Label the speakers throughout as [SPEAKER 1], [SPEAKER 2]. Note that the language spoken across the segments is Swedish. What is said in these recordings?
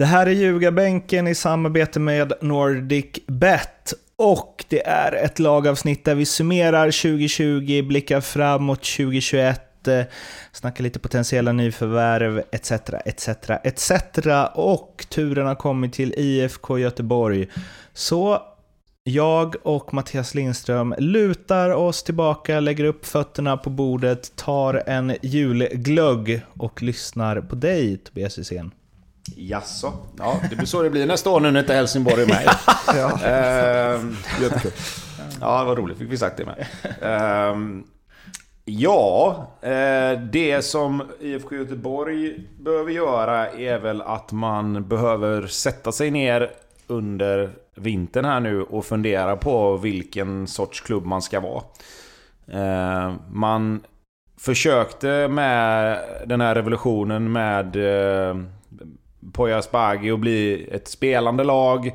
[SPEAKER 1] Det här är Ljugarbänken i samarbete med Nordic Bet. Och det är ett lagavsnitt där vi summerar 2020, blickar framåt 2021, eh, snackar lite potentiella nyförvärv etc. etc. etc. Och turen har kommit till IFK Göteborg. Så jag och Mattias Lindström lutar oss tillbaka, lägger upp fötterna på bordet, tar en julglögg och lyssnar på dig Tobias Hysén.
[SPEAKER 2] Jaså? Ja, det blir så det blir nästa år nu när inte Helsingborg är med. ja. Ehm, ja, vad roligt. Fick vi sagt det med. Ehm, ja, eh, det som IFK Göteborg behöver göra är väl att man behöver sätta sig ner under vintern här nu och fundera på vilken sorts klubb man ska vara. Ehm, man försökte med den här revolutionen med eh, Poya Asbaghi och bli ett spelande lag.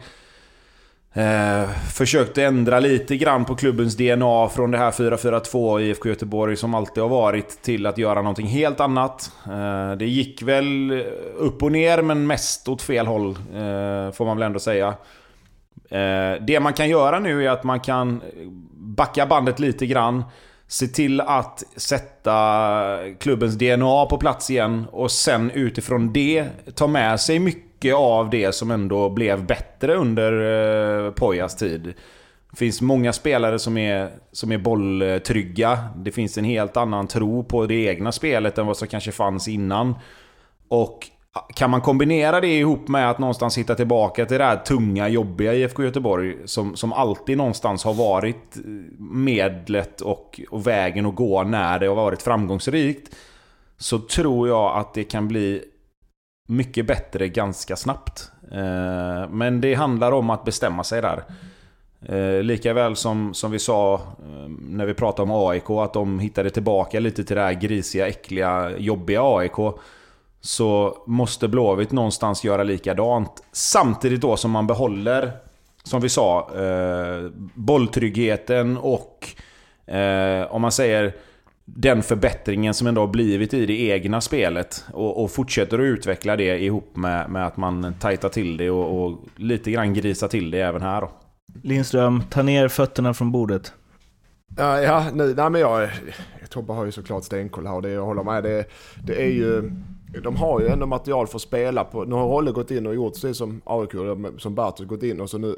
[SPEAKER 2] Eh, försökte ändra lite grann på klubbens DNA från det här 4-4-2 i IFK Göteborg som alltid har varit till att göra någonting helt annat. Eh, det gick väl upp och ner men mest åt fel håll eh, får man väl ändå säga. Eh, det man kan göra nu är att man kan backa bandet lite grann. Se till att sätta klubbens DNA på plats igen och sen utifrån det ta med sig mycket av det som ändå blev bättre under eh, Pojas tid. Det finns många spelare som är, som är bolltrygga. Det finns en helt annan tro på det egna spelet än vad som kanske fanns innan. Och kan man kombinera det ihop med att någonstans hitta tillbaka till det här tunga, jobbiga IFK Göteborg som, som alltid någonstans har varit eh, medlet och, och vägen att gå när det har varit framgångsrikt. Så tror jag att det kan bli mycket bättre ganska snabbt. Eh, men det handlar om att bestämma sig där. Eh, Likaväl som, som vi sa eh, när vi pratade om AIK, att de hittade tillbaka lite till det här grisiga, äckliga, jobbiga AIK så måste Blåvitt någonstans göra likadant. Samtidigt då som man behåller, som vi sa, eh, bolltryggheten och eh, om man säger den förbättringen som ändå har blivit i det egna spelet. Och, och fortsätter att utveckla det ihop med, med att man tajtar till det och, och lite grann grisar till det även här då.
[SPEAKER 1] Lindström, ta ner fötterna från bordet.
[SPEAKER 3] Ja, ja nu, nej men jag, Tobbe har ju såklart stenkoll här och det jag håller med. Det, det är ju de har ju ändå material för att spela på. Nu har Rolle gått in och gjort det som AIK, som Bartos gått in och så nu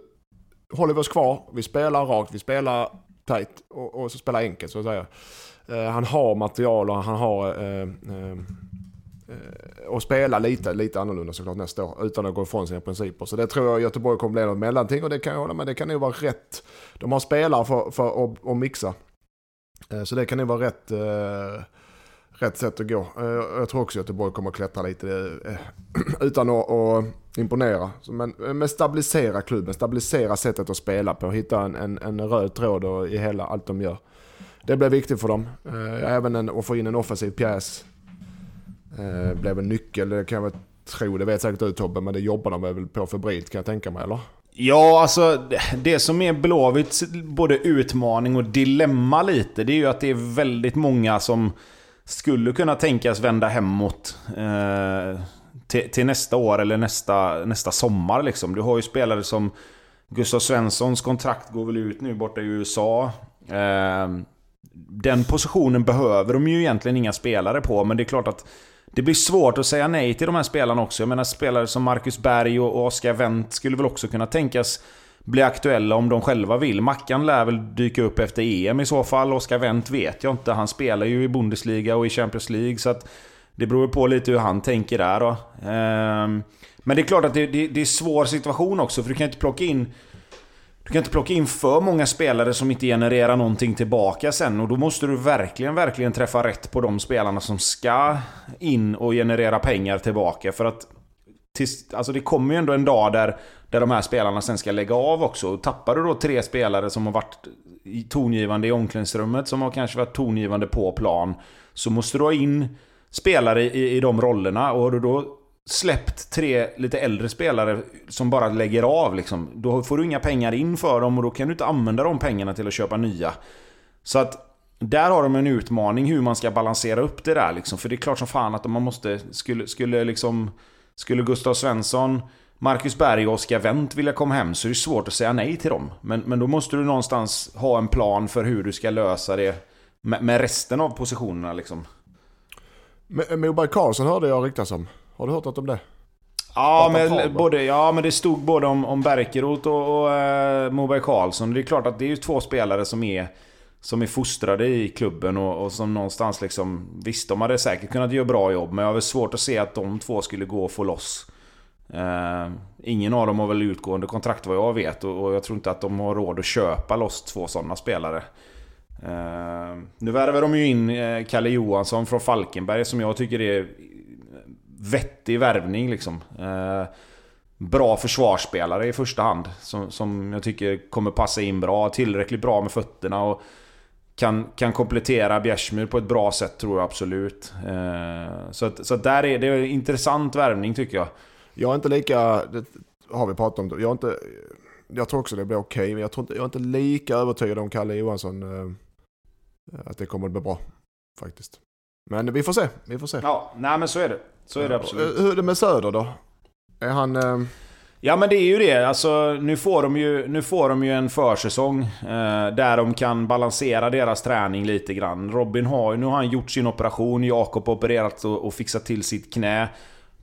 [SPEAKER 3] håller vi oss kvar. Vi spelar rakt, vi spelar tight och, och så spelar enkelt så att säga. Eh, han har material och han har... Eh, eh, eh och spela lite, lite annorlunda såklart nästa år utan att gå ifrån sina principer. Så det tror jag Göteborg kommer bli något mellanting och det kan jag hålla med. Det kan nog vara rätt. De har spelare för, för att, att mixa. Eh, så det kan nog vara rätt eh, rätt sätt att gå. Eh, jag tror också att Göteborg kommer att klättra lite eh, utan att, att imponera. Men, eh, men stabilisera klubben, stabilisera sättet att spela på, hitta en, en, en röd tråd i hela allt de gör. Det blir viktigt för dem. Även en, att få in en offensiv pjäs blev en nyckel, det kan jag väl tro. Det vet säkert du Tobbe, men det jobbar de väl på febrilt kan jag tänka mig, eller?
[SPEAKER 2] Ja, alltså det som är Blåvitts både utmaning och dilemma lite, det är ju att det är väldigt många som skulle kunna tänkas vända hemåt eh, till, till, nästa år eller nästa, nästa sommar. Liksom. Du har ju spelare som Gustav Svenssons kontrakt går väl ut nu borta i USA. Eh, den positionen behöver de ju egentligen inga spelare på, men det är klart att det blir svårt att säga nej till de här spelarna också. Jag menar spelare som Marcus Berg och Oskar Wendt skulle väl också kunna tänkas bli aktuella om de själva vill. Mackan lär väl dyka upp efter EM i så fall. Oskar Wendt vet jag inte. Han spelar ju i Bundesliga och i Champions League. Så att det beror på lite hur han tänker där då. Ehm, men det är klart att det, det, det är en svår situation också. För du kan inte plocka in... Du kan inte plocka in för många spelare som inte genererar någonting tillbaka sen. Och då måste du verkligen, verkligen träffa rätt på de spelarna som ska in och generera pengar tillbaka. För att... Tills, alltså det kommer ju ändå en dag där där de här spelarna sen ska lägga av också. Tappar du då tre spelare som har varit tongivande i omklädningsrummet, som har kanske varit tongivande på plan. Så måste du ha in spelare i, i de rollerna. Och har du då släppt tre lite äldre spelare som bara lägger av liksom. Då får du inga pengar in för dem och då kan du inte använda de pengarna till att köpa nya. Så att där har de en utmaning hur man ska balansera upp det där liksom. För det är klart som fan att man måste... Skulle, skulle liksom... Skulle Gustav Svensson, Marcus Berg och Oskar Wendt vilja komma hem så är det svårt att säga nej till dem. Men, men då måste du någonstans ha en plan för hur du ska lösa det med, med resten av positionerna liksom.
[SPEAKER 3] Moberg Karlsson hörde jag ryktas om. Har du hört något om det?
[SPEAKER 2] Ja men, både, ja, men det stod både om, om Berkerot och, och uh, Moberg Karlsson. Det är klart att det är ju två spelare som är som är fostrade i klubben och, och, som någonstans liksom... Visst, de hade säkert kunnat göra bra jobb, men jag har väl svårt att se att de två skulle gå och få loss. Eh, ingen av dem har väl utgående kontrakt vad jag vet och, och, jag tror inte att de har råd att köpa loss två sådana spelare. Eh, nu värvar de ju in eh, Kalle Johansson från Falkenberg som jag tycker är vettig värvning liksom. Eh, bra försvarsspelare i första hand. Som, som jag tycker kommer passa in bra. Tillräckligt bra med fötterna och kan, kan komplettera Bjärsmyr på ett bra sätt tror jag absolut. Uh, så att, så att där är det en intressant värvning tycker jag.
[SPEAKER 3] Jag är inte lika, det har vi pratat om, jag är inte... Jag tror också det blir okej, okay, men jag, tror inte, jag är inte lika övertygad om Kalle Johansson. Uh, att det kommer att bli bra faktiskt. Men vi får se, vi får se.
[SPEAKER 2] Ja, nej men så är det. Så är det absolut.
[SPEAKER 3] Hur är det med Söder då? Är han...
[SPEAKER 2] Ja men det är ju det. Alltså, nu, får de ju, nu får de ju en försäsong eh, där de kan balansera deras träning lite grann. Robin har ju, nu har han gjort sin operation, Jakob har opererat och, och fixat till sitt knä.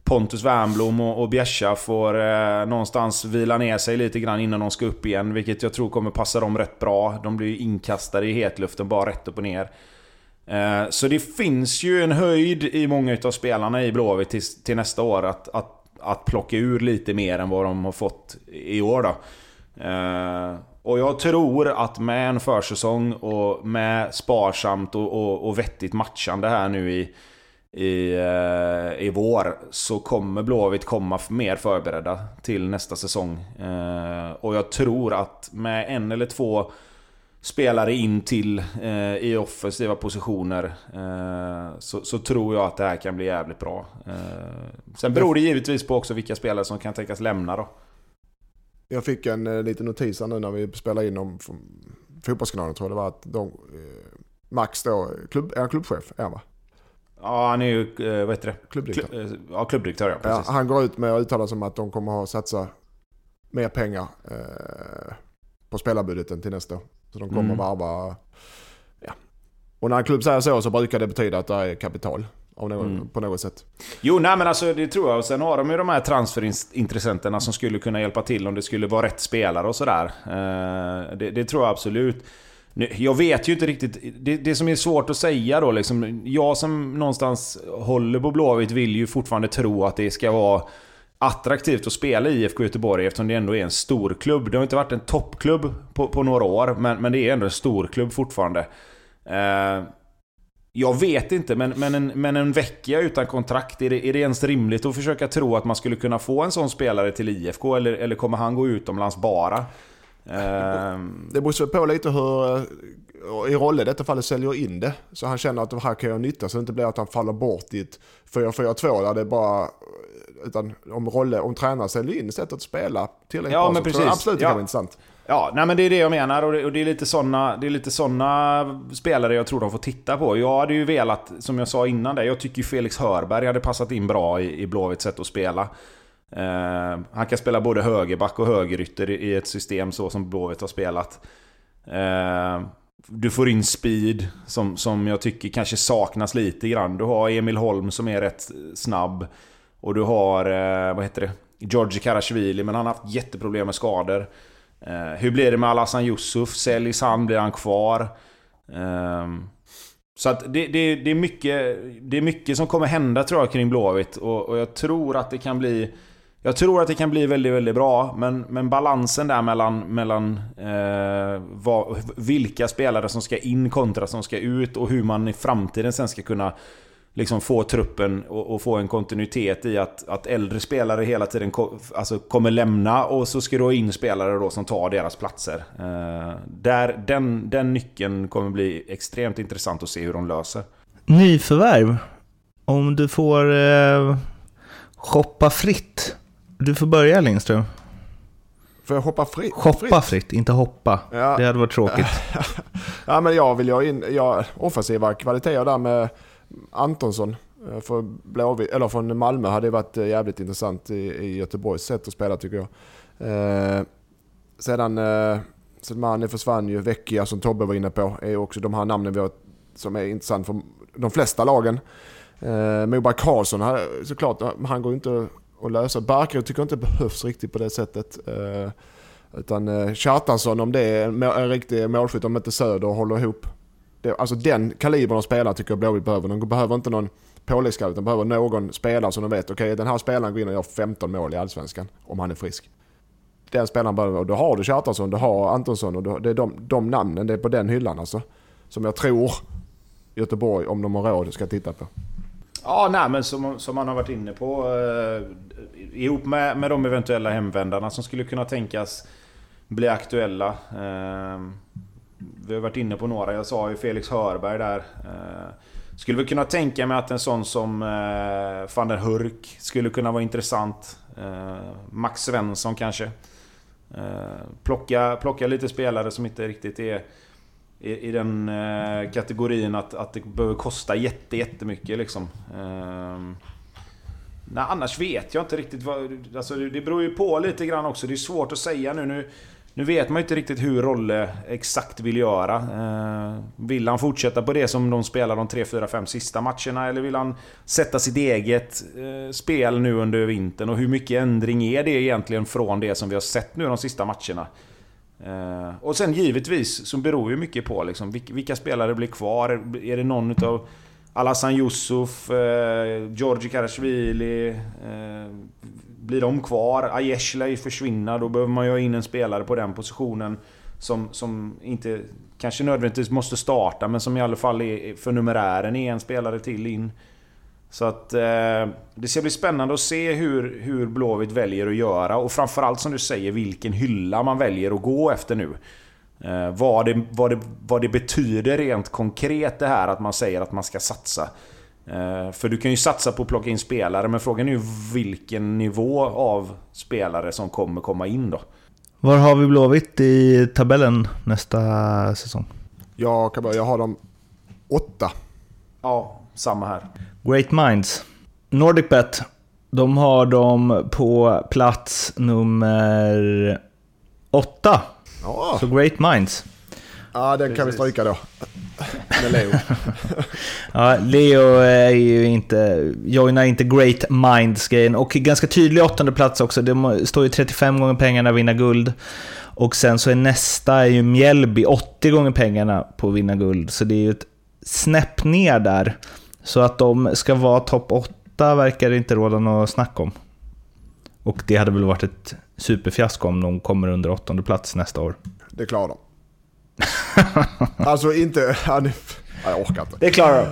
[SPEAKER 2] Pontus Wernbloom och, och Bjärsa får eh, någonstans vila ner sig lite grann innan de ska upp igen. Vilket jag tror kommer passa dem rätt bra. De blir ju inkastade i hetluften bara rätt upp och ner. Eh, så det finns ju en höjd i många av spelarna i Blåvitt till, till nästa år att, att att plocka ur lite mer än vad de har fått i år då. Eh, och jag tror att med en försäsong och med sparsamt och, och, och vettigt matchande här nu i, i, eh, i vår så kommer Blåvitt komma mer förberedda till nästa säsong. Eh, och jag tror att med en eller två spelare in till eh, i offensiva positioner eh, så, så, tror jag att det här kan bli jävligt bra. Eh, sen beror det givetvis på också vilka spelare som kan tänkas lämna då.
[SPEAKER 3] Jag fick en eh, liten notis här nu när vi spelade in om Fotbollskanalen tror jag det var att de, eh, Max då, klubb, är han klubbchef? Är han va?
[SPEAKER 2] Ja, han är ju, eh, vad heter det?
[SPEAKER 3] Klubbdirektör.
[SPEAKER 2] Klu, eh, ja, klubbdirektör ja, precis.
[SPEAKER 3] Ja, han går ut med att uttala sig om att de kommer att satsa mer pengar på spelarbudgeten till nästa år. Så de kommer mm. varva... Ja. Och när en klubb säger så så brukar det betyda att det är kapital. Någon, mm. På något sätt.
[SPEAKER 2] Jo, nej men alltså det tror jag. Och sen har de ju de här transferintressenterna som skulle kunna hjälpa till om det skulle vara rätt spelare och sådär. Eh, det, det, tror jag absolut. Jag vet ju inte riktigt. Det, det, som är svårt att säga då liksom. Jag som någonstans håller på Blåvitt vill ju fortfarande tro att det ska vara attraktivt att spela i IFK Göteborg eftersom det ändå är en stor klubb. Det har inte varit en toppklubb på, på några år, men, men det är ändå en stor klubb fortfarande. Eh, jag vet inte, men, men, en, men en vecka utan kontrakt, är det, är det ens rimligt att försöka tro att man skulle kunna få en sån spelare till IFK? Eller, eller kommer han gå utomlands bara?
[SPEAKER 3] Eh, det beror på lite hur eh, i Rolle i detta fallet säljer in det. Så han känner att det här kan göra nytta så det inte blir att han faller bort i ett 4-4-2 där det bara utan om, rolle, om tränaren säljer in sättet att spela tillräckligt
[SPEAKER 2] ja, bra men så precis. tror
[SPEAKER 3] jag absolut det ja. kan vara intressant.
[SPEAKER 2] Ja, nej men det är det jag menar och det, och det är lite sådana, det är lite såna spelare jag tror de får titta på. Jag hade ju velat, som jag sa innan det, jag tycker ju Felix Hörberg hade passat in bra i, i Blåvitts sätt att spela. Uh, han kan spela både högerback och högerytter i, ett system så som Blåvitt har spelat. Uh, du får in speed som, som jag tycker kanske saknas lite grann. Du har Emil Holm som är rätt snabb. Och du har, eh, vad heter det? Georgi Karashvili, men han har haft jätteproblem med skador. Eh, hur blir det med Alhassan Yusuf? Säljs han? Blir han kvar? Eh, så att det, det, det, är mycket, det är mycket som kommer hända tror jag kring Blåvitt. Och, och jag tror att det kan bli... Jag tror att det kan bli väldigt, väldigt bra, men, men balansen där mellan, mellan eh, vad, vilka spelare som ska in kontra som ska ut och hur man i framtiden sen ska kunna liksom få truppen och, och, få en kontinuitet i att, att äldre spelare hela tiden ko, alltså kommer lämna och så ska du ha in spelare då som tar deras platser. Eh, där, den, den nyckeln kommer bli extremt intressant att se hur de löser.
[SPEAKER 1] Nyförvärv. Om du får eh, shoppa fritt. Du får börja Lindström.
[SPEAKER 3] Får jag hoppa fritt?
[SPEAKER 1] Shoppa fritt, inte hoppa.
[SPEAKER 3] Ja.
[SPEAKER 1] Det hade varit tråkigt.
[SPEAKER 3] Ja, men jag vill ju ha in ja, offensiva kvaliteter där med Antonsson. Eh, för Blåvitt, eller från Malmö hade varit eh, jävligt intressant i, i Göteborgs sätt att spela tycker jag. Eh, sedan eh, Selmani försvann ju, Vecchia som Tobbe var inne på är ju också de här namnen vi har som är intressant för de flesta lagen. Eh, Moberg Karlsson, såklart, han går ju inte att lösa. Barkerud tycker jag inte behövs riktigt på det sättet. Eh, utan eh, Kjartansson, om det är en, en riktig målskytt, om inte Söder håller ihop. Det, alltså den kalibern av spelare tycker jag Blåvitt behöver. De behöver inte någon påläggsscout, utan behöver någon spelare som de vet, okej den här spelaren går in och gör 15 mål i Allsvenskan, om han är frisk. Den spelaren behöver, och då har du Kjartansson, du har Antonsson och du, det är de, de namnen, det är på den hyllan alltså. Som jag tror Göteborg, om de har råd, ska titta på.
[SPEAKER 2] Ja, nej, men som, som man har varit inne på. Eh, ihop med, med de eventuella hemvändarna som skulle kunna tänkas bli aktuella. Eh, vi har varit inne på några. Jag sa ju Felix Hörberg där. Eh, skulle väl kunna tänka mig att en sån som eh, van der Hurk skulle kunna vara intressant. Eh, Max Svensson kanske. Plocka, plocka lite spelare som inte riktigt är i, i den kategorin att, att det behöver kosta jätte, jättemycket liksom. Ehm, nej, annars vet jag inte riktigt vad... Alltså det, det beror ju på lite grann också. Det är svårt att säga nu. Nu, nu vet man ju inte riktigt hur Rolle exakt vill göra. Eh, vill han fortsätta på det som de spelar de 3, 4, 5 sista matcherna? Eller vill han sätta sitt eget eh, spel nu under vintern? Och hur mycket ändring är det egentligen från det som vi har sett nu de sista matcherna? Eh, och sen givetvis så beror ju mycket på liksom, vilka, spelare blir kvar. Är det någon utav Alhassan Yusuf, eh, Georgi Karashvili? Eh, blir de kvar? Aiesh lär ju försvinna. Då behöver man ju ha in en spelare på den positionen. Som, som inte kanske nödvändigtvis måste starta, men som i alla fall är, för numerären är en spelare till in. Så att eh, det ska bli spännande att se hur, hur Blåvitt väljer att göra och framförallt som du säger vilken hylla man väljer att gå efter nu. Eh, vad, det, vad, det, vad det betyder rent konkret det här att man säger att man ska satsa. Eh, för du kan ju satsa på att plocka in spelare men frågan är ju vilken nivå av spelare som kommer komma in då.
[SPEAKER 1] Var har vi Blåvitt i tabellen nästa säsong?
[SPEAKER 3] Jag, kan bara, jag har dem åtta.
[SPEAKER 2] Ja, samma här.
[SPEAKER 1] Great Minds. NordicBet, de har dem på plats nummer åtta.
[SPEAKER 3] Ja,
[SPEAKER 1] Så Great Minds.
[SPEAKER 3] ja den kan vi stryka då. Med Leo.
[SPEAKER 1] Ja, Leo är ju inte, joinar inte Great Minds-grejen och ganska tydlig åttonde plats också. Det står ju 35 gånger pengarna vinna guld. Och sen så är nästa är ju Mjällby 80 gånger pengarna på att vinna guld. Så det är ju ett snäpp ner där. Så att de ska vara topp 8 verkar det inte råda något snack om. Och det hade väl varit ett superfiasko om de kommer under åttonde plats nästa år.
[SPEAKER 3] Det klarar de. Alltså inte... Jag orkar inte.
[SPEAKER 1] Det klarar de.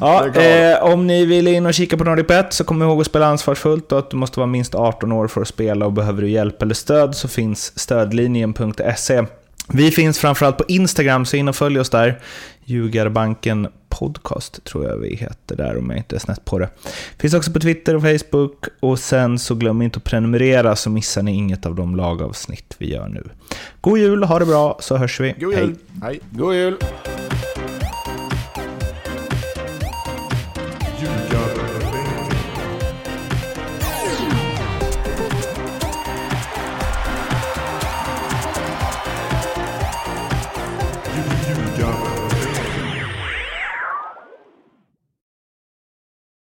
[SPEAKER 1] Ja,
[SPEAKER 3] klarar
[SPEAKER 1] eh, om ni vill in och kika på NordicBet så kom ihåg att spela ansvarsfullt och att du måste vara minst 18 år för att spela och behöver du hjälp eller stöd så finns stödlinjen.se. Vi finns framförallt på Instagram, så in och följ oss där. Ljugarbanken podcast tror jag vi heter där om jag inte är snett på det. Finns också på Twitter och Facebook och sen så glöm inte att prenumerera så missar ni inget av de lagavsnitt vi gör nu. God jul, ha det bra så hörs vi.
[SPEAKER 3] God jul. Hej.
[SPEAKER 2] God jul!